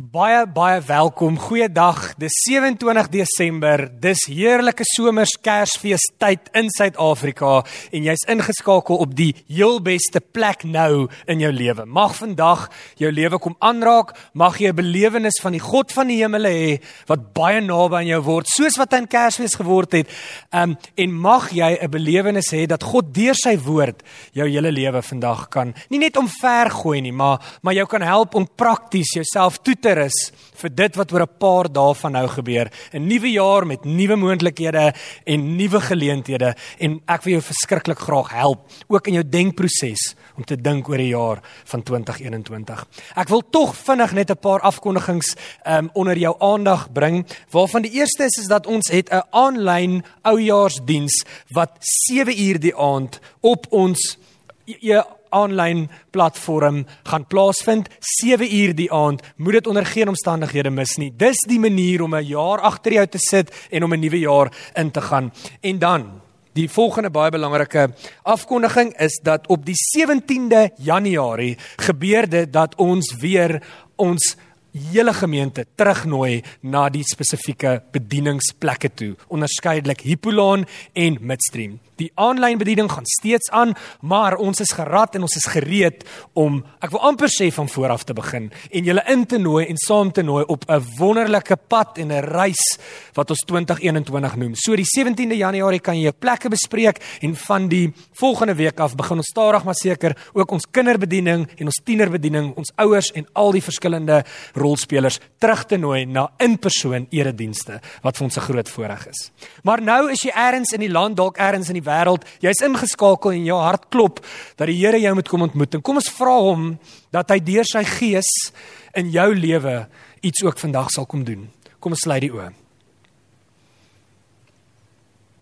Baie baie welkom. Goeiedag. Dis 27 Desember. Dis heerlike somers Kersfees tyd in Suid-Afrika en jy's ingeskakel op die heel beste plek nou in jou lewe. Mag vandag jou lewe kom aanraak. Mag jy 'n belewenis van die God van die hemele hê wat baie naby aan jou word, soos wat in Kersfees geword het. Um en mag jy 'n belewenis hê dat God deur sy woord jou hele lewe vandag kan nie net omvergooi nie, maar maar jou kan help om prakties jouself toe te beter is vir dit wat oor 'n paar dae van nou gebeur. 'n Nuwe jaar met nuwe moontlikhede en nuwe geleenthede en ek wil jou verskriklik graag help ook in jou denkproses om te dink oor die jaar van 2021. Ek wil tog vinnig net 'n paar afkondigings um onder jou aandag bring waarvan die eerste is is dat ons het 'n aanlyn oujaarsdiens wat 7 uur die aand op ons jy aanlyn platform gaan plaasvind 7 uur die aand. Moet dit onder geen omstandighede mis nie. Dis die manier om 'n jaar agter jou te sit en om 'n nuwe jaar in te gaan. En dan Die volgende baie belangrike afkondiging is dat op die 17de Januarie gebeur dit dat ons weer ons hele gemeente terugnooi na die spesifieke bedieningsplekke toe, onderskeidelik Hippolaan en Midstream. Die aanlyn bediening gaan steeds aan, maar ons is gerad en ons is gereed om ek wil amper sê van voor af te begin en julle in te nooi en saam te nooi op 'n wonderlike pad en 'n reis wat ons 2021 noem. So die 17de Januarie kan jy jou plekke bespreek en van die volgende week af begin ons stadig maar seker ook ons kinderbediening en ons tienerbediening, ons ouers en al die verskillende rolspelers terug te nooi na in-persoon eredienste wat vir ons 'n groot voorreg is. Maar nou is jy eers in die land, dalk eers in die wêreld, jy's ingeskakel en jou hart klop dat die Here jou moet kom ontmoet. En kom ons vra hom dat hy deur sy gees in jou lewe iets ook vandag sal kom doen. Kom ons sluit die oë.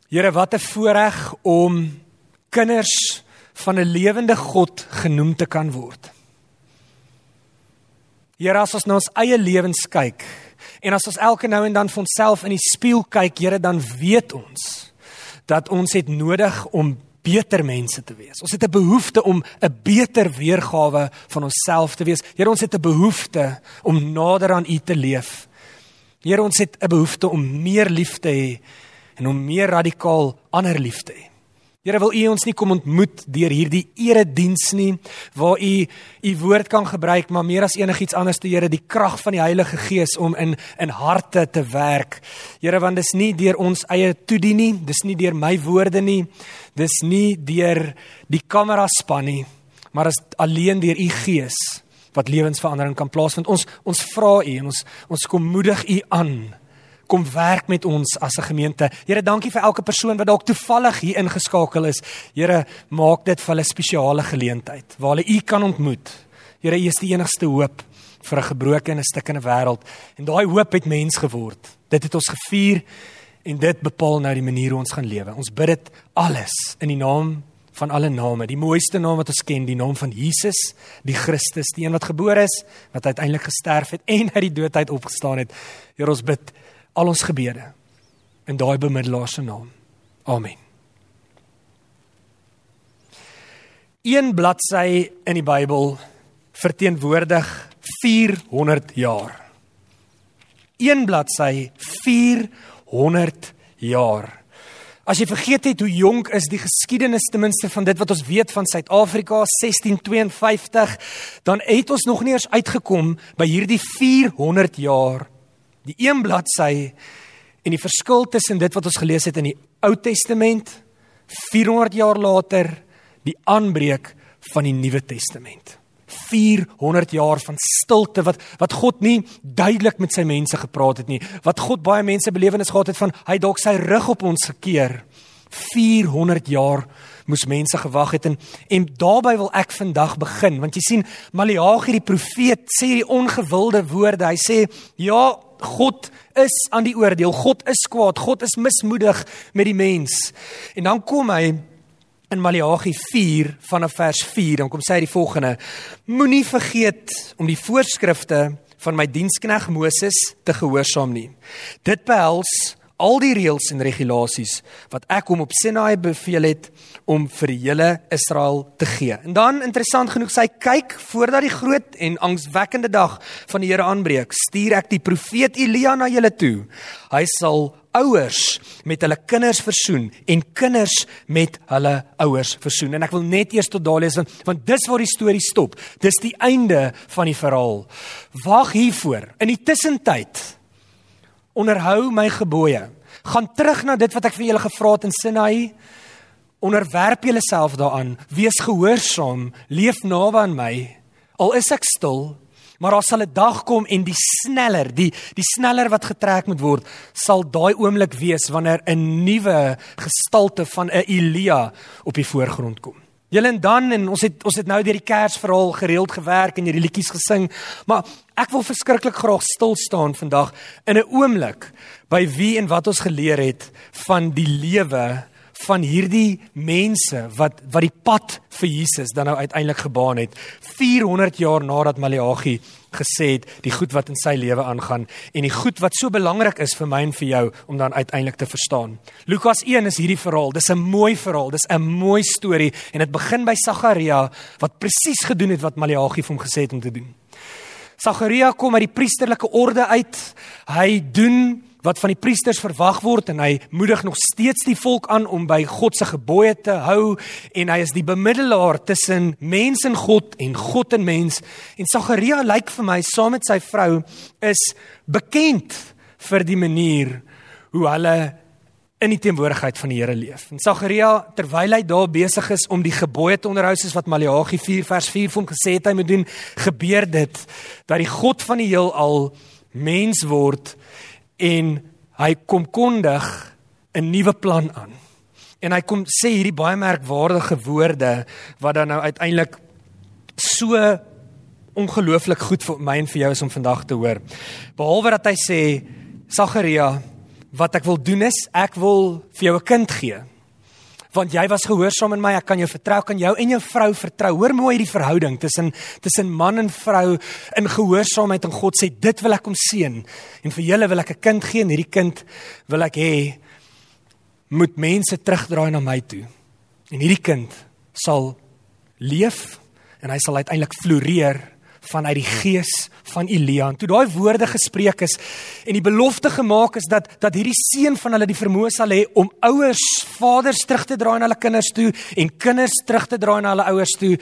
Here, wat 'n voorreg om kinders van 'n lewende God genoem te kan word. Here, as ons na ons eie lewens kyk en as ons elke nou en dan vir onsself in die spieël kyk, Here, dan weet ons dat ons het nodig om beter mense te wees. Ons het 'n behoefte om 'n beter weergawe van onsself te wees. Here, ons het 'n behoefte om nader aan U te leef. Here, ons het 'n behoefte om meer lief te hê en om meer radikaal ander lief te hê. Here wil U ons nie kom ontmoet deur hierdie erediens nie waar U U woord kan gebruik maar meer as enigiets anders te Here die krag van die Heilige Gees om in in harte te werk. Here want dis nie deur ons eie toedien nie, dis nie deur my woorde nie, dis nie deur die kamera span nie, maar is alleen deur U Gees wat lewensverandering kan plaasvind. Ons ons vra U en ons ons kom moedig U aan kom werk met ons as 'n gemeente. Here, dankie vir elke persoon wat dalk toevallig hier ingeskakel is. Here, maak dit vir hulle spesiale geleentheid waar hulle U kan ontmoet. Here, U is die enigste hoop vir 'n gebroke en 'n stikkende wêreld. En daai hoop het mens geword. Dit het ons gevier en dit bepaal nou die manier hoe ons gaan lewe. Ons bid dit alles in die naam van alle name, die mooiste naam wat ons ken, die naam van Jesus, die Christus, die een wat gebore is, wat uiteindelik gesterf het en uit die dood uit opgestaan het. Here, ons bid al ons gebede in daai bemiddelaar se naam. Amen. Een bladsy in die Bybel verteenwoordig 400 jaar. Een bladsy 400 jaar. As jy vergeet het hoe jonk is die geskiedenis ten minste van dit wat ons weet van Suid-Afrika 1652, dan het ons nog nie eens uitgekom by hierdie 400 jaar die een bladsy en die verskil tussen dit wat ons gelees het in die Ou Testament 400 jaar later die aanbreek van die Nuwe Testament. 400 jaar van stilte wat wat God nie duidelik met sy mense gepraat het nie wat God baie mense belewenis gehad het van hy dalk sy rug op ons gekeer. 400 jaar moes mense gewag het en en daarbey wil ek vandag begin want jy sien Maleagi die profeet sê hierdie ongewilde woorde. Hy sê ja God is aan die oordeel. God is kwaad. God is mismoedig met die mens. En dan kom hy in Maleagi 4 vanaf vers 4, dan kom sê hy die volgende: Moenie vergeet om die voorskrifte van my dienskneg Moses te gehoorsaam nie. Dit behels al die reëls en regulasies wat ek hom op Sinai beveel het om vir die hele Israel te gee. En dan interessant genoeg sê hy kyk voordat die groot en angswekkende dag van die Here aanbreek, stuur ek die profeet Elia na julle toe. Hy sal ouers met hulle kinders versoen en kinders met hulle ouers versoen. En ek wil net eers tot daar lees want, want dis waar die storie stop. Dis die einde van die verhaal. Wag hiervoor. In die tussentyd onderhou my gebooie. Gaan terug na dit wat ek vir julle gevra het in Sinai. Onderwerp julleself daaraan. Wees gehoorsaam. Leef naby aan my. Al is ek stil, Maar daar sal 'n dag kom en die sneller, die die sneller wat getrek moet word, sal daai oomblik wees wanneer 'n nuwe gestalte van 'n Elia op die voorgrond kom. Julle en dan en ons het ons het nou deur die Kersverhaal gereeld gewerk en hierdie liedjies gesing, maar ek wil verskriklik graag stil staan vandag in 'n oomblik by wie en wat ons geleer het van die lewe van hierdie mense wat wat die pad vir Jesus dan nou uiteindelik gebaan het 400 jaar nadat Maleagi gesê het die goed wat in sy lewe aangaan en die goed wat so belangrik is vir my en vir jou om dan uiteindelik te verstaan. Lukas 1 is hierdie verhaal. Dis 'n mooi verhaal. Dis 'n mooi storie en dit begin by Sagaria wat presies gedoen het wat Maleagi vir hom gesê het om te doen. Sagaria kom uit die priesterlike orde uit. Hy doen wat van die priesters verwag word en hy moedig nog steeds die volk aan om by God se gebooie te hou en hy is die bemiddelaar tussen mens en God en God en mens en Sagaria lyk vir my saam met sy vrou is bekend vir die manier hoe hulle in die teenwoordigheid van die Here leef. En Sagaria terwyl hy daar besig is om die gebooie te onderhou soos wat Maleagi 4 vers 4 vir hom gesê het hy moet doen, gebeur dit dat die God van die heelal mens word en hy kom kondig 'n nuwe plan aan. En hy kom sê hierdie baie merkwaardige woorde wat dan nou uiteindelik so ongelooflik goed vir my en vir jou is om vandag te hoor. Behalwe dat hy sê Sagaria, wat ek wil doen is ek wil vir jou 'n kind gee want jy was gehoorsaam in my, ek kan jou vertrou, kan jou en jou vrou vertrou. Hoor mooi hierdie verhouding tussen tussen man en vrou in gehoorsaamheid en God sê dit wil ek kom seën en vir julle wil ek 'n kind gee en hierdie kind wil ek hê moet mense terugdraai na my toe. En hierdie kind sal leef en hy sal uiteindelik floreer vanuit die gees van Elia. En toe daai woorde gespreek is en die belofte gemaak is dat dat hierdie seun van hulle die vermoë sal hê om ouers, vaders terug te draai na hulle kinders toe en kinders terug te draai na hulle ouers toe,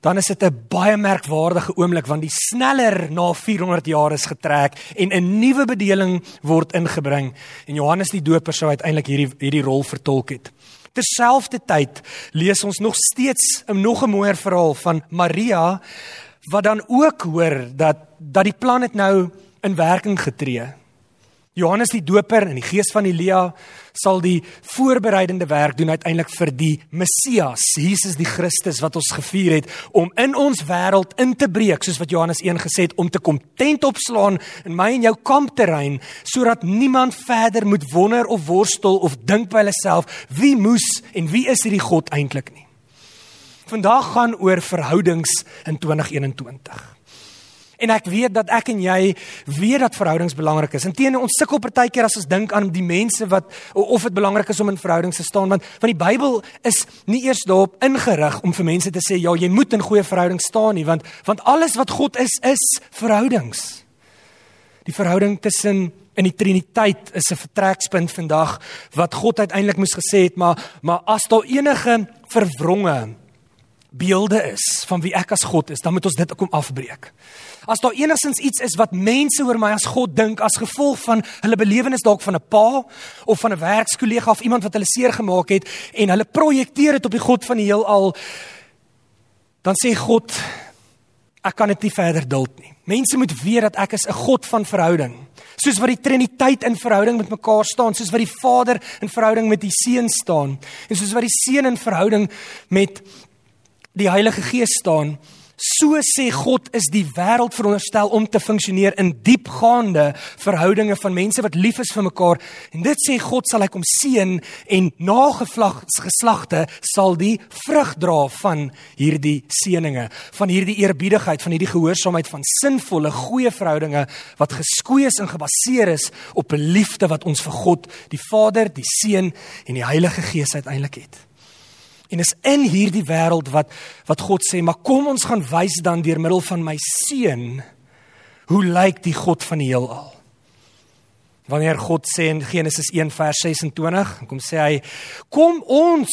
dan is dit 'n baie merkwaardige oomblik want die sneller na 400 jaar is getrek en 'n nuwe bedeling word ingebring en Johannes die Doper sou uiteindelik hierdie hierdie rol vertolk het. Terselfdertyd lees ons nog steeds 'n nog 'n mooier verhaal van Maria wat dan ook hoor dat dat die plan het nou in werking getree. Johannes die Doper en die gees van Elia sal die voorbereidende werk doen uiteindelik vir die Messias, Jesus die Christus wat ons gevier het om in ons wêreld in te breek soos wat Johannes 1 gesê het om te kom tent opslaan in my en jou kampterrein sodat niemand verder moet wonder of worstel of dink by hulle self wie moes en wie is hierdie God eintlik nie. Vandag gaan oor verhoudings in 2021. En ek weet dat ek en jy weet dat verhoudings belangrik is. Inteendeel ons sukkel partykeer as ons dink aan die mense wat of dit belangrik is om in verhoudings te staan want van die Bybel is nie eers daarop ingerig om vir mense te sê ja, jy moet in goeie verhoudings staan nie want want alles wat God is is verhoudings. Die verhouding tussen in die Triniteit is 'n vertrekspunt vandag wat God uiteindelik moes gesê het maar maar as daar enige verwronge beelde is van wie ek as God is, dan moet ons dit kom afbreek. As daar enigstens iets is wat mense oor my as God dink as gevolg van hulle belewenis dalk van 'n pa of van 'n werkskollega of iemand wat hulle seer gemaak het en hulle projekteer dit op die God van die heelal, dan sê God ek kan dit nie verder duld nie. Mense moet weet dat ek is 'n God van verhouding. Soos wat die Triniteit in verhouding met mekaar staan, soos wat die Vader in verhouding met die Seun staan en soos wat die Seun in verhouding met die Heilige Gees staan, So sê God is die wêreld veronderstel om te funksioneer in diepgaande verhoudinge van mense wat lief is vir mekaar. En dit sê God sal hy kom seën en nageslagte sal die vrug dra van hierdie seëninge, van hierdie eerbiedigheid, van hierdie gehoorsaamheid van sinvolle goeie verhoudinge wat geskoei is en gebaseer is op 'n liefde wat ons vir God, die Vader, die Seun en die Heilige Gees uiteindelik het. En is in hierdie wêreld wat wat God sê, maar kom ons gaan wys dan deur middel van my seun hoe lyk die God van die heelal? Wanneer God sê in Genesis 1 vers 26, kom sê hy, kom ons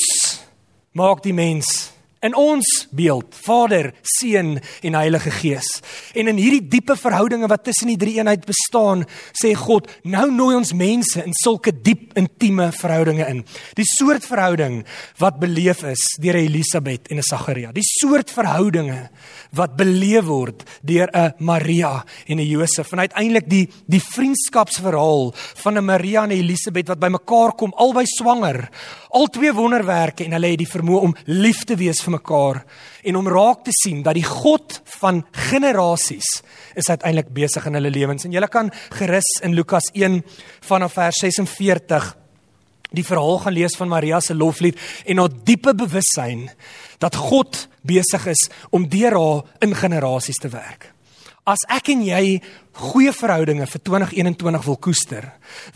maak die mens in ons beeld Vader, Seun en Heilige Gees. En in hierdie diepe verhoudinge wat tussen die drie eenheid bestaan, sê God, nou nooi ons mense in sulke diep intieme verhoudinge in. Die soort verhouding wat beleef is deur Elisabet en 'n Sagaria. Die soort verhoudinge wat beleef word deur 'n Maria en 'n Josef. En uiteindelik die die vriendskapsverhaal van 'n Maria en 'n Elisabet wat bymekaar kom, albei swanger. Al twee wonderwerke en hulle het die vermoë om lief te wees vir mekaar en om raak te sien dat die God van generasies is uiteindelik besig in hulle lewens. En jy kan gerus in Lukas 1 vanaf vers 46 die verhaal gaan lees van Maria se loflied en haar diepe bewussyn dat God besig is om deur haar in generasies te werk. As ek en jy goeie verhoudinge vir 2021 wil koester,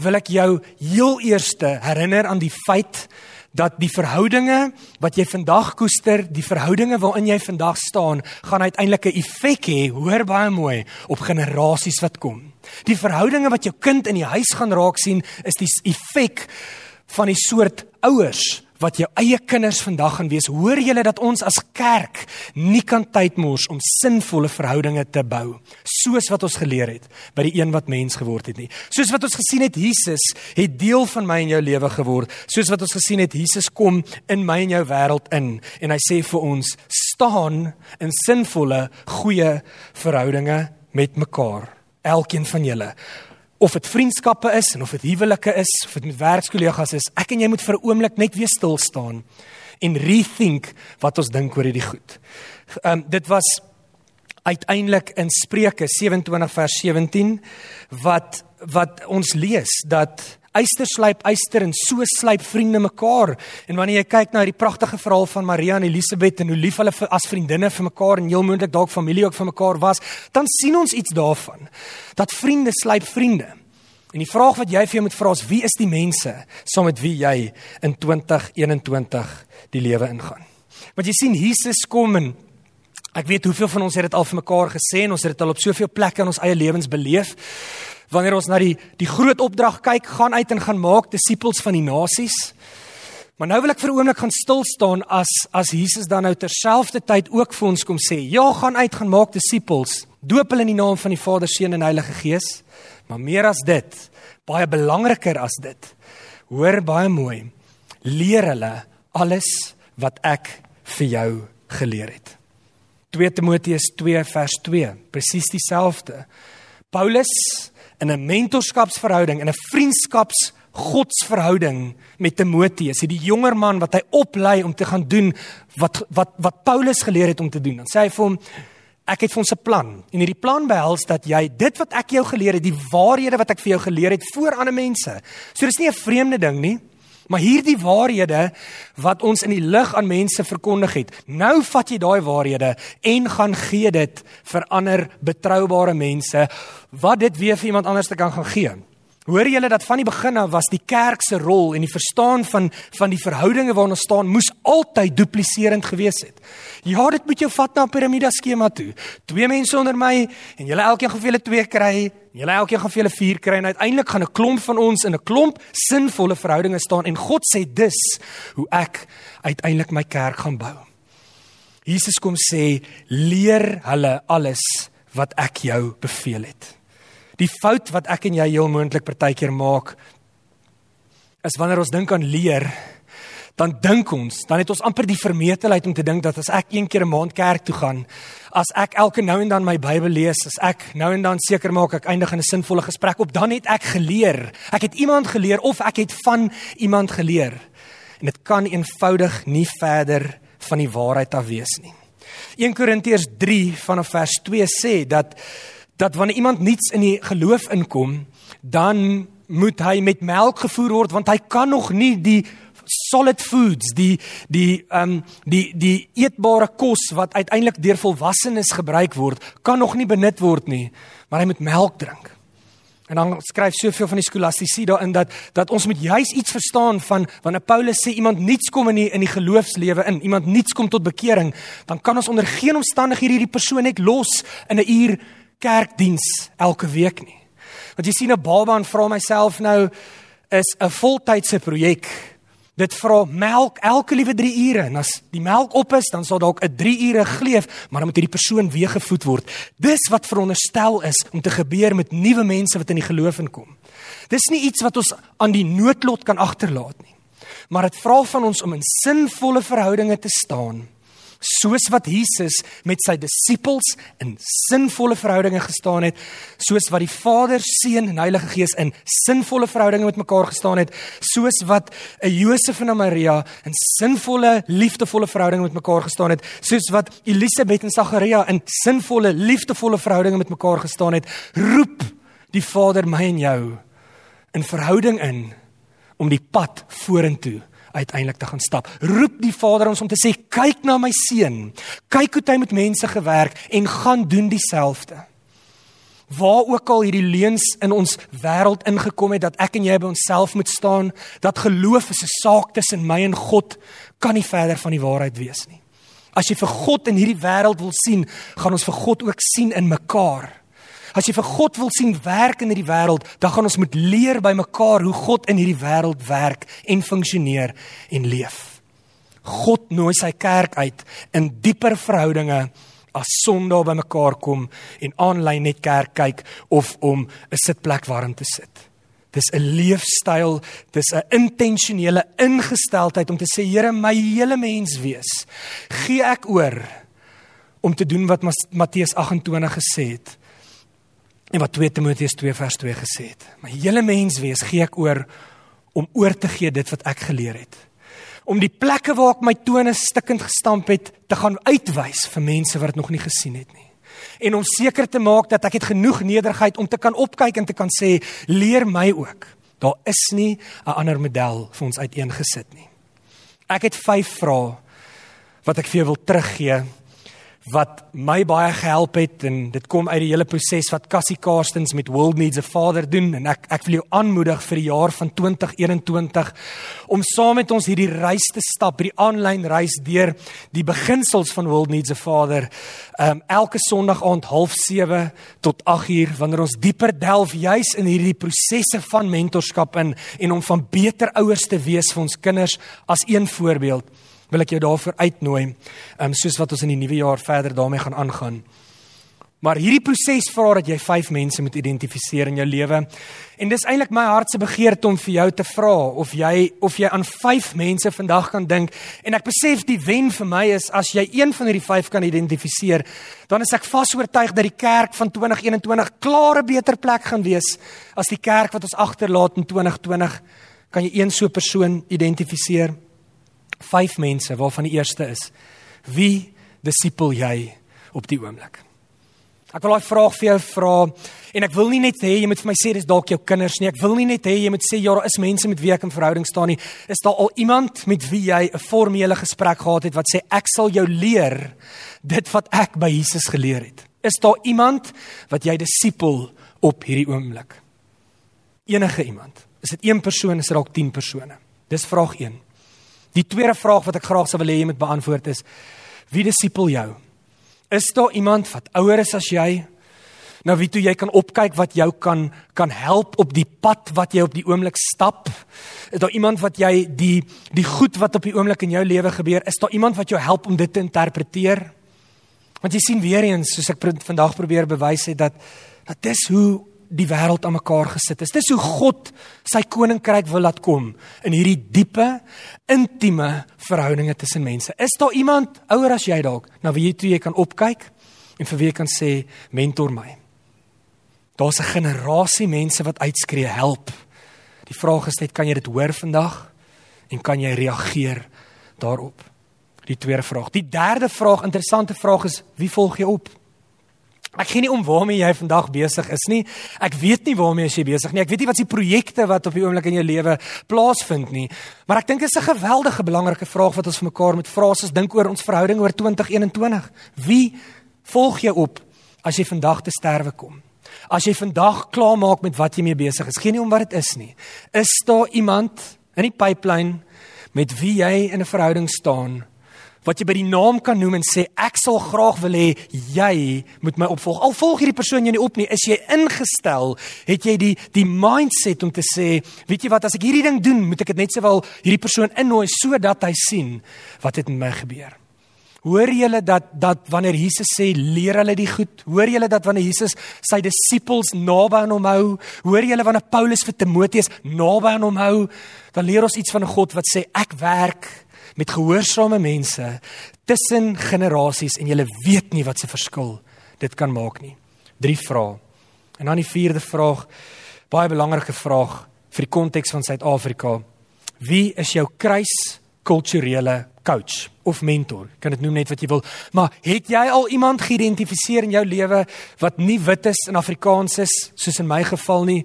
wil ek jou heel eerste herinner aan die feit dat die verhoudinge wat jy vandag koester, die verhoudinge waarin jy vandag staan, gaan uiteindelik 'n effek hê, hoor baie mooi, op generasies wat kom. Die verhoudinge wat jou kind in die huis gaan raak sien, is die effek van die soort ouers wat jou eie kinders vandag gaan wees. Hoor julle dat ons as kerk nie kan tyd mors om sinvolle verhoudinge te bou soos wat ons geleer het by die een wat mens geword het nie. Soos wat ons gesien het Jesus het deel van my en jou lewe geword. Soos wat ons gesien het Jesus kom in my en jou wêreld in en hy sê vir ons staan in sinvolle goeie verhoudinge met mekaar. Elkeen van julle of dit vriendskappe is en of dit huwelike is of dit met werkskollegas is, ek en jy moet vir 'n oomblik net weer stil staan en rethink wat ons dink oor hierdie goed. Ehm um, dit was uiteindelik in Spreuke 27 vers 17 wat wat ons lees dat Eyster slyp eyster en so slyp vriende mekaar. En wanneer jy kyk na hierdie pragtige verhaal van Maria en Elisabet en hoe lief hulle as vriendinne vir mekaar en heel moontlik dalk familie ook vir mekaar was, dan sien ons iets daarvan. Dat vriende slyp vriende. En die vraag wat jy vir jou moet vra is wie is die mense saam met wie jy in 2021 die lewe ingaan? Want jy sien Jesus kom en ek weet hoeveel van ons het dit al vir mekaar gesê en ons het dit al op soveel plekke in ons eie lewens beleef wanneer ons na die die groot opdrag kyk, gaan uit en gaan maak disippels van die nasies. Maar nou wil ek vir 'n oomblik gaan stil staan as as Jesus dan nou terselfdertyd ook vir ons kom sê, ja, gaan uit, gaan maak disippels, doop hulle in die naam van die Vader, Seun en Heilige Gees. Maar meer as dit, baie belangriker as dit, hoor baie mooi, leer hulle alles wat ek vir jou geleer het. 2 Timoteus 2 vers 2, presies dieselfde. Paulus in 'n mentorskapsverhouding, in 'n vriendskaps godsverhouding met Timoteus, die jonger man wat hy oplei om te gaan doen wat wat wat Paulus geleer het om te doen. Dan sê hy vir hom ek het vir ons 'n plan en hierdie plan behels dat jy dit wat ek jou geleer het, die waarhede wat ek vir jou geleer het voor ander mense. So dis nie 'n vreemde ding nie. Maar hierdie waarhede wat ons in die lig aan mense verkondig het, nou vat jy daai waarhede en gaan gee dit vir ander betroubare mense wat dit weer vir iemand anders te kan gaan gee. Hoor julle dat van die begin af was die kerk se rol en die verstaan van van die verhoudinge waarna ons staan moes altyd dupliserend gewees het. Ja, dit moet jou vat na 'n piramide skema toe. Twee mense onder my en julle elkeen gaan vir julle twee kry, julle elkeen gaan vir julle vier kry en uiteindelik gaan 'n klomp van ons in 'n klomp sinvolle verhoudinge staan en God sê dis hoe ek uiteindelik my kerk gaan bou. Jesus kom sê leer hulle alles wat ek jou beveel het. Die fout wat ek en jy heel moontlik partykeer maak is wanneer ons dink aan leer, dan dink ons, dan het ons amper die vermetelheid om te dink dat as ek een keer 'n maand kerk toe gaan, as ek elke nou en dan my Bybel lees, as ek nou en dan seker maak ek eindig in 'n sinvolle gesprek op, dan het ek geleer. Ek het iemand geleer of ek het van iemand geleer. En dit kan eenvoudig nie verder van die waarheid af wees nie. 1 Korintiërs 3 vanaf vers 2 sê dat dat wanneer iemand niets in die geloof inkom, dan moet hy met melk gevoer word want hy kan nog nie die solid foods, die die ehm um, die die eetbare kos wat uiteindelik deur volwassenes gebruik word, kan nog nie benut word nie, maar hy moet melk drink. En dan skryf soveel van die skolastici daarin dat dat ons moet juis iets verstaan van wanneer Paulus sê iemand niets kom in die in die geloofslewe in, iemand niets kom tot bekering, dan kan ons onder geen omstandighede hierdie persoon net los in 'n uur kerkdiens elke week nie. Want jy sien 'n baba en vra myself nou is 'n voltydse projek Dit vra melk elke liewe 3 ure en as die melk op is, dan sal dalk 'n 3 ure gleef, maar dan moet hierdie persoon weer gevoed word. Dis wat veronderstel is om te gebeur met nuwe mense wat in die geloof inkom. Dis nie iets wat ons aan die noodlot kan agterlaat nie. Maar dit vra van ons om in sinvolle verhoudinge te staan soos wat Jesus met sy disippels in sinvolle verhoudinge gestaan het, soos wat die Vader, Seun en Heilige Gees in sinvolle verhoudinge met mekaar gestaan het, soos wat 'n Josef en 'n Maria in sinvolle, liefdevolle verhoudinge met mekaar gestaan het, soos wat Elisabet en Sagaria in sinvolle, liefdevolle verhoudinge met mekaar gestaan het, roep die Vader my en jou in verhouding in om die pad vorentoe uiteindelik te gaan stap. Roep die Vader ons om te sê kyk na my seun. Kyk hoe hy met mense gewerk en gaan doen dieselfde. Waar ook al hierdie leuns in ons wêreld ingekom het dat ek en jy by onsself moet staan, dat geloof is 'n saak tussen my en God, kan nie verder van die waarheid wees nie. As jy vir God in hierdie wêreld wil sien, gaan ons vir God ook sien in mekaar. As jy vir God wil sien werk in hierdie wêreld, dan gaan ons moet leer by mekaar hoe God in hierdie wêreld werk en funksioneer en leef. God nooi sy kerk uit in dieper verhoudinge as Sondag by mekaar kom en aanlyn net kerk kyk of om 'n sitplek warm te sit. Dis 'n leefstyl, dis 'n intentionele ingesteldheid om te sê Here, my hele mens wees, gee ek oor om te doen wat Matteus 28 gesê het en wat 2 Timoteus 2 vers 2 gesê het. My hele mens wees gee ek oor om oor te gee dit wat ek geleer het. Om die plekke waar ek my tone stikkend gestamp het te gaan uitwys vir mense wat dit nog nie gesien het nie. En om seker te maak dat ek het genoeg nederigheid om te kan opkyk en te kan sê leer my ook. Daar is nie 'n ander model vir ons uiteengesit nie. Ek het 5 vrae wat ek vir jou wil teruggee wat my baie gehelp het en dit kom uit die hele proses wat Cassie Karstens met World Needs a Father doen en ek ek wil jou aanmoedig vir die jaar van 2021 om saam met ons hierdie reis te stap, hierdie aanlyn reis deur die beginsels van World Needs a Father. Um elke Sondag aand 07:30 tot 8uur wanneer ons dieper delf juis in hierdie prosesse van mentorskap in en om van beter ouers te wees vir ons kinders as een voorbeeld wil ek jou daarvoor uitnooi, um, soos wat ons in die nuwe jaar verder daarmee gaan aangaan. Maar hierdie proses vra dat jy 5 mense moet identifiseer in jou lewe. En dis eintlik my hart se begeerte om vir jou te vra of jy of jy aan 5 mense vandag kan dink. En ek besef die wen vir my is as jy een van hierdie 5 kan identifiseer, dan is ek vas oortuig dat die kerk van 2021 klaar 'n beter plek gaan wees as die kerk wat ons agterlaat in 2020. Kan jy een so 'n persoon identifiseer? Vyf mense waarvan die eerste is: Wie disipel jy op die oomblik? Ek wil daai vraag vir jou vra en ek wil nie net hê jy moet vir my sê dis dalk jou kinders nie. Ek wil nie net hê jy moet sê ja, daar is mense met wie ek in verhouding staan nie. Is daar al iemand met wie jy 'n formele gesprek gehad het wat sê ek sal jou leer dit wat ek by Jesus geleer het? Is daar iemand wat jy disipel op hierdie oomblik? Enige iemand? Is dit een persoon, is dit dalk 10 persone? Dis vraag 1. Die tweede vraag wat ek graag sou wil hê jy moet beantwoord is: Wie disipel jou? Is daar iemand wat ouer is as jy? Nou wie toe jy kan opkyk wat jou kan kan help op die pad wat jy op die oomblik stap? Is daar iemand wat jy die die goed wat op die oomblik in jou lewe gebeur, is daar iemand wat jou help om dit te interpreteer? Want jy sien weer eens soos ek vandag probeer bewys het dat dat dis hoe die wêreld aan mekaar gesit is. Dis hoe God sy koninkryk wil laat kom in hierdie diepe, intieme verhoudinge tussen mense. Is daar iemand ouer as jy dalk na wie jy toe jy kan opkyk en vir wie jy kan sê mentor my? Daar's 'n generasie mense wat uitskree help. Die vraag is net kan jy dit hoor vandag en kan jy reageer daarop? Die tweede vraag. Die derde vraag, interessante vraag is wie volg jy op? Ek gee nie om waarmee jy vandag besig is nie. Ek weet nie waarmee jy besig nie. Ek weet nie wat se projekte wat op die oomblik in jou lewe plaasvind nie. Maar ek dink dit is 'n geweldige belangrike vraag wat ons vir mekaar moet vra as ons dink oor ons verhouding oor 2021. Wie volg jy op as jy vandag te sterwe kom? As jy vandag klaar maak met wat jy mee besig is, geen nie om wat dit is nie. Is daar iemand in die pipeline met wie jy in 'n verhouding staan wat jy by die naam kan noem en sê ek sal graag wil hê jy moet my opvolg. Al volg hierdie persoon jou nie op nie, is jy ingestel, het jy die die mindset om te sê, weet jy wat as ek hierdie ding doen, moet ek dit net sowel hierdie persoon innooi sodat hy sien wat het met my gebeur. Hoor julle dat dat wanneer Jesus sê leer hulle die goed? Hoor julle dat wanneer Jesus sy disippels naby aan hom hou? Hoor julle wanneer Paulus vir Timoteus naby aan hom hou? Dan leer ons iets van 'n God wat sê ek werk met gehoorsame mense tussen generasies en jy weet nie wat se verskil dit kan maak nie. Drie vrae. En dan die vierde vraag, baie belangrike vraag vir die konteks van Suid-Afrika. Wie is jou kruis kulturele coach of mentor? Kan dit noem net wat jy wil, maar het jy al iemand geïdentifiseer in jou lewe wat nie wit is en Afrikaans is soos in my geval nie?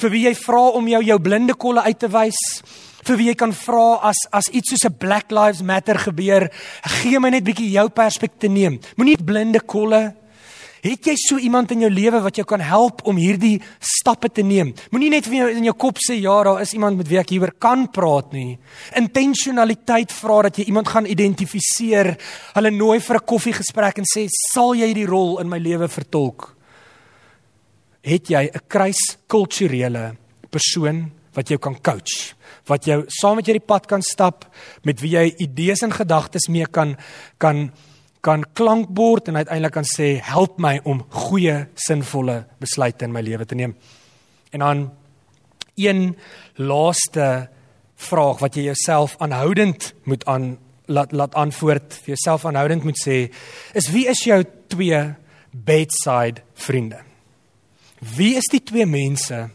Vir wie jy vra om jou jou blinde kolle uit te wys? Vir wie jy kan vra as as iets soos 'n Black Lives Matter gebeur, gee my net bietjie jou perspektief neem. Moenie blinde kolle Het jy so iemand in jou lewe wat jou kan help om hierdie stappe te neem? Moenie net vir jou in jou kop sê ja, daar is iemand met wie ek hieroor kan praat nie. Intentionaliteit vra dat jy iemand gaan identifiseer, hulle nooi vir 'n koffiegesprek en sê, "Sal jy hierdie rol in my lewe vertolk?" Het jy 'n kruiskulturele persoon wat jou kan coach? wat jou saam met jy die pad kan stap, met wie jy idees en gedagtes mee kan kan kan klankbord en uiteindelik kan sê help my om goeie sinvolle besluite in my lewe te neem. En dan een laaste vraag wat jy jouself aanhoudend moet aan laat laat antwoord vir jouself aanhoudend moet sê is wie is jou twee bedside vriende? Wie is die twee mense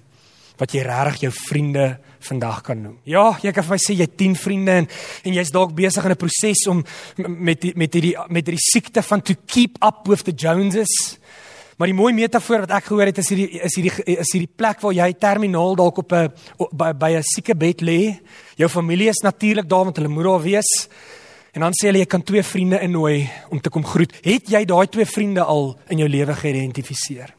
wat jy regtig jou vriende vandag kan noem. Ja, jy kan vir my sê jy het 10 vriende en en jy's dalk besig in 'n proses om met die, met hierdie met hierdie siekte van to keep up with the Joneses. Maar die mooi metafoor wat ek gehoor het is hierdie is hierdie is hierdie plek waar jy terminaal dalk op 'n by, by 'n sieke bed lê. Jou familie is natuurlik daar want hulle moet daar wees. En dan sê hulle jy kan twee vriende innooi om te kom groet. Het jy daai twee vriende al in jou lewe geïdentifiseer?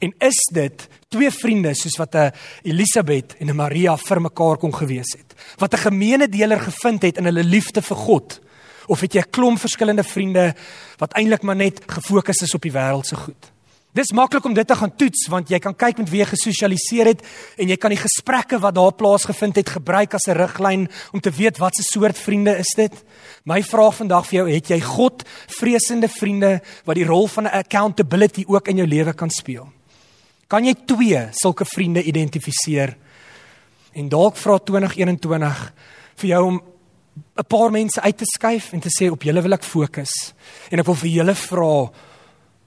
En is dit twee vriende soos wat 'n Elisabet en 'n Maria vir mekaar kon gewees het? Wat 'n gemeene deler gevind het in hulle liefde vir God? Of het jy 'n klomp verskillende vriende wat eintlik maar net gefokus is op die wêreld se goed? Dis maklik om dit te gaan toets want jy kan kyk met wie jy gesosialiseer het en jy kan die gesprekke wat daar plaasgevind het gebruik as 'n riglyn om te weet wat se soort vriende is dit. My vraag vandag vir jou, het jy God vreesende vriende wat die rol van accountability ook in jou lewe kan speel? Kan jy twee sulke vriende identifiseer? En dalk vra 2021 vir jou om 'n paar mense uit te skuif en te sê op julle wil ek fokus. En ek wil vir julle vra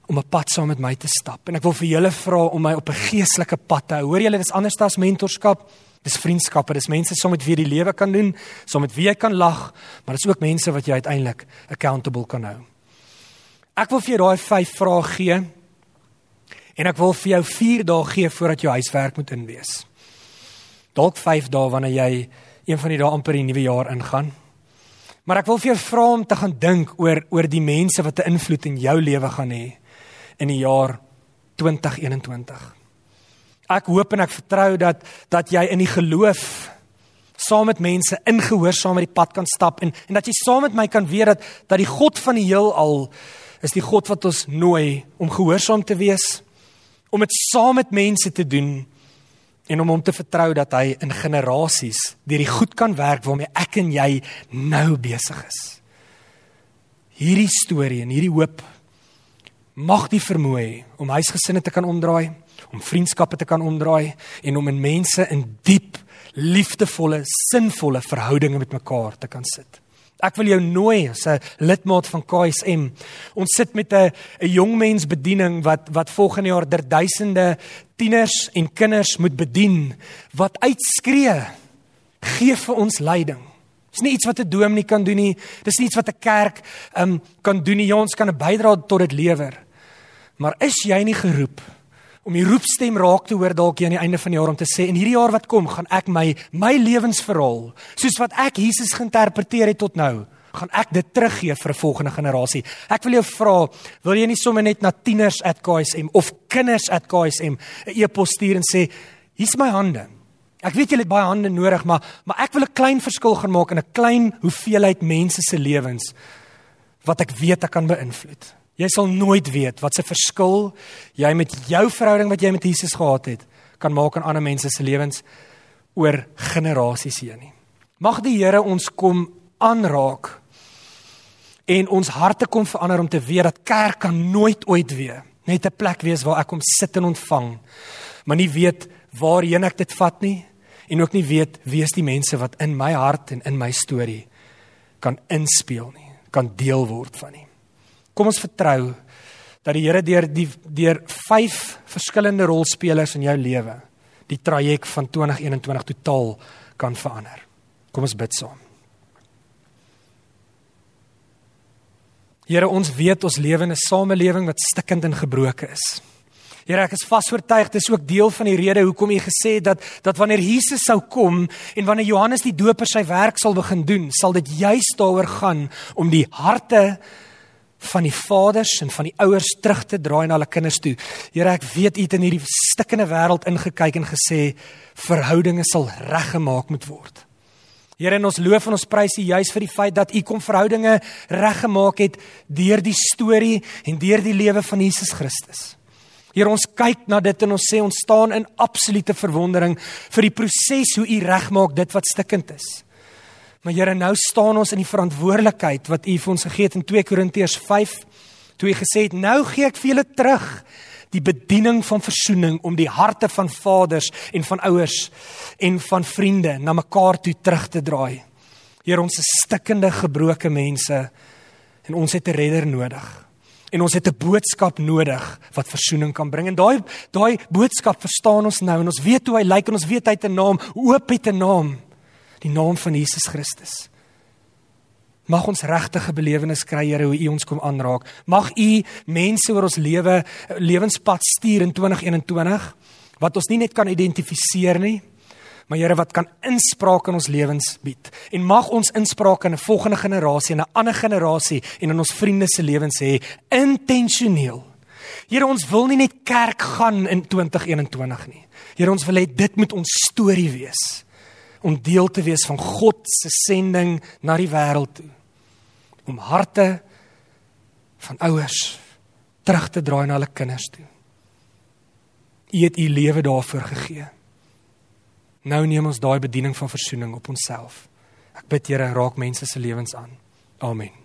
om 'n pad saam met my te stap. En ek wil vir julle vra om my op 'n geestelike pad te hou. Hoor julle, dis anders as mentorskap. Dis vriendskappe, dis mense saam met wie jy die lewe kan doen, saam met wie jy kan lag, maar dis ook mense wat jy uiteindelik accountable kan hou. Ek wil vir jou daai 5 vrae gee En ek wil vir jou 4 dae gee voordat jou huiswerk moet inwees. Dalk 5 dae wanneer jy een van die dae amper die nuwe jaar ingaan. Maar ek wil vir jou vra om te gaan dink oor oor die mense wat 'n invloed in jou lewe gaan hê in die jaar 2021. Ek hoop en ek vertrou dat dat jy in die geloof saam met mense ingehoorsaam met die pad kan stap en en dat jy saam met my kan weet dat dat die God van die heelal is die God wat ons nooi om gehoorsaam te wees om dit saam met mense te doen en om hom te vertrou dat hy in generasies deur die goed kan werk waarmee ek en jy nou besig is. Hierdie storie en hierdie hoop mag die vermoë om huisgesinne te kan omdraai, om vriendskappe te kan omdraai en om in mense in diep liefdevolle, sinvolle verhoudinge met mekaar te kan sit. Ek wil jou nooi as 'n lidmaat van KSM. Ons sit met 'n 'n jongmens bediening wat wat volgende jaar duisende tieners en kinders moet bedien wat uitskree gee vir ons leiding. Dis nie iets wat 'n dominee kan doen nie. Dis nie iets wat 'n kerk um kan doen nie. Ja, ons kan 'n bydrae tot dit lewer. Maar is jy nie geroep om die roepstem raak te hoor dalk hier aan die einde van die jaar om te sê en hierdie jaar wat kom, gaan ek my my lewensverhaal, soos wat ek Jesus geïnterpreteer het tot nou, gaan ek dit teruggee vir 'n volgende generasie. Ek wil jou vra, wil jy nie sommer net na tieners@ksm of kinders@ksm 'n e-pos stuur en sê, hier's my hande. Ek weet julle het baie hande nodig, maar maar ek wil 'n klein verskil gaan maak in 'n klein hoeveelheid mense se lewens wat ek weet ek kan beïnvloed. Jy sal nooit weet wat se verskil jy met jou verhouding wat jy met Jesus gehad het kan maak in ander mense se lewens oor generasies heen nie. Mag die Here ons kom aanraak en ons harte kom verander om te weet dat kerk kan nooit ooit weer net 'n plek wees waar ek kom sit en ontvang, maar nie weet waarheen ek dit vat nie en ook nie weet wie is die mense wat in my hart en in my storie kan inspel nie, kan deel word van nie. Kom ons vertrou dat die Here deur die deur vyf verskillende rolspelers in jou lewe die traject van 2021 totaal kan verander. Kom ons bid saam. Here, ons weet ons lewe in 'n samelewing wat stikkend en gebroken is. Here ek is vasoortuig dis ook deel van die rede hoekom jy gesê het dat dat wanneer Jesus sou kom en wanneer Johannes die Doper sy werk sal begin doen, sal dit juis daaroor gaan om die harte van die vaders en van die ouers terug te draai na hulle kinders toe. Here ek weet u het in hierdie stikkende wêreld ingekyk en gesê verhoudinge sal reggemaak moet word. Here ons loof en ons prys U juis vir die feit dat U kom verhoudinge reggemaak het deur die storie en deur die lewe van Jesus Christus. Here ons kyk na dit en ons sê ons staan in absolute verwondering vir die proses hoe U regmaak dit wat stikkend is. Maar Here nou staan ons in die verantwoordelikheid wat U vir ons gegee het in 2 Korintiërs 5 toe U gesê het nou gee ek vir julle terug die bediening van versoening om die harte van vaders en van ouers en van vriende na mekaar toe terug te draai. Here ons is stikkende gebroke mense en ons het 'n redder nodig en ons het 'n boodskap nodig wat verzoening kan bring. En daai daai boodskap verstaan ons nou en ons weet hoe hy lyk en ons weet hy het 'n naam, oop het 'n naam. Die naam van Jesus Christus. Mag ons regtige belewenis kry Here hoe U ons kom aanraak. Mag U mense oor ons lewe lewenspad stuur in 2021 wat ons nie net kan identifiseer nie, maar Here wat kan inspraak in ons lewens bied. En mag ons inspraak in 'n volgende generasie en 'n ander generasie en in ons vriende se lewens hê intentioneel. Here ons wil nie net kerk gaan in 2021 nie. Here ons wil hê dit moet ons storie wees om deel te wees van God se sending na die wêreld toe. Om harte van ouers terug te draai na hulle kinders toe. U het u lewe daarvoor gegee. Nou neem ons daai bediening van verzoening op onsself. Ek bid Here, raak mense se lewens aan. Amen.